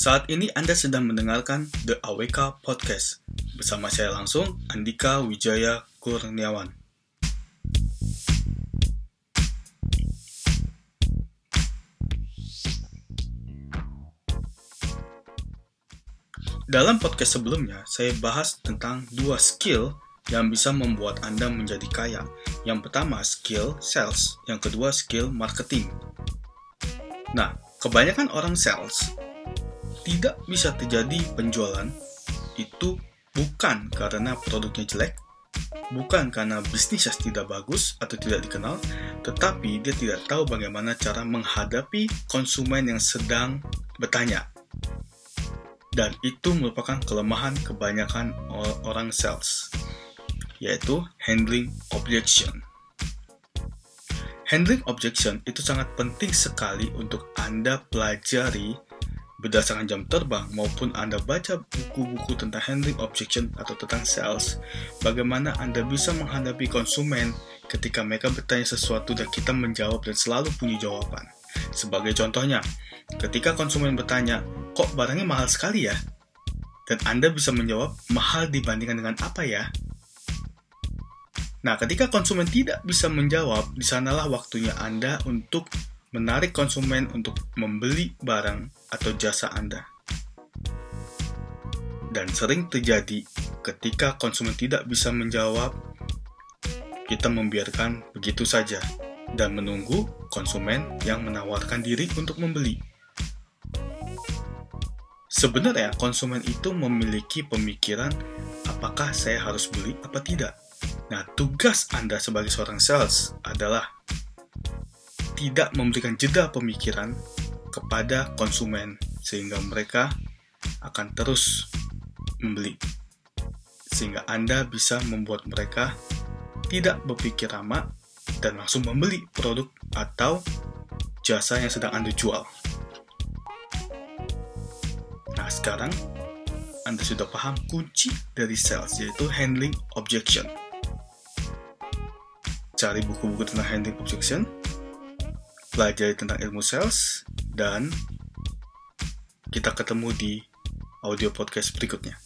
Saat ini Anda sedang mendengarkan The AWK Podcast bersama saya langsung Andika Wijaya Kurniawan. Dalam podcast sebelumnya, saya bahas tentang dua skill yang bisa membuat Anda menjadi kaya. Yang pertama, skill sales. Yang kedua, skill marketing. Nah, kebanyakan orang sales tidak bisa terjadi penjualan itu bukan karena produknya jelek, bukan karena bisnisnya tidak bagus atau tidak dikenal, tetapi dia tidak tahu bagaimana cara menghadapi konsumen yang sedang bertanya dan itu merupakan kelemahan kebanyakan orang sales, yaitu handling objection. Handling objection itu sangat penting sekali untuk Anda pelajari berdasarkan jam terbang maupun Anda baca buku-buku tentang handling objection atau tentang sales, bagaimana Anda bisa menghadapi konsumen ketika mereka bertanya sesuatu dan kita menjawab dan selalu punya jawaban. Sebagai contohnya, ketika konsumen bertanya, kok barangnya mahal sekali ya? Dan Anda bisa menjawab, mahal dibandingkan dengan apa ya? Nah, ketika konsumen tidak bisa menjawab, di sanalah waktunya Anda untuk menarik konsumen untuk membeli barang atau jasa Anda. Dan sering terjadi ketika konsumen tidak bisa menjawab, kita membiarkan begitu saja dan menunggu konsumen yang menawarkan diri untuk membeli. Sebenarnya konsumen itu memiliki pemikiran apakah saya harus beli apa tidak. Nah, tugas Anda sebagai seorang sales adalah tidak memberikan jeda pemikiran kepada konsumen sehingga mereka akan terus membeli. Sehingga Anda bisa membuat mereka tidak berpikir lama dan langsung membeli produk atau jasa yang sedang Anda jual. Nah, sekarang Anda sudah paham kunci dari sales, yaitu handling objection. Cari buku-buku tentang handling objection, pelajari tentang ilmu sales, dan kita ketemu di audio podcast berikutnya.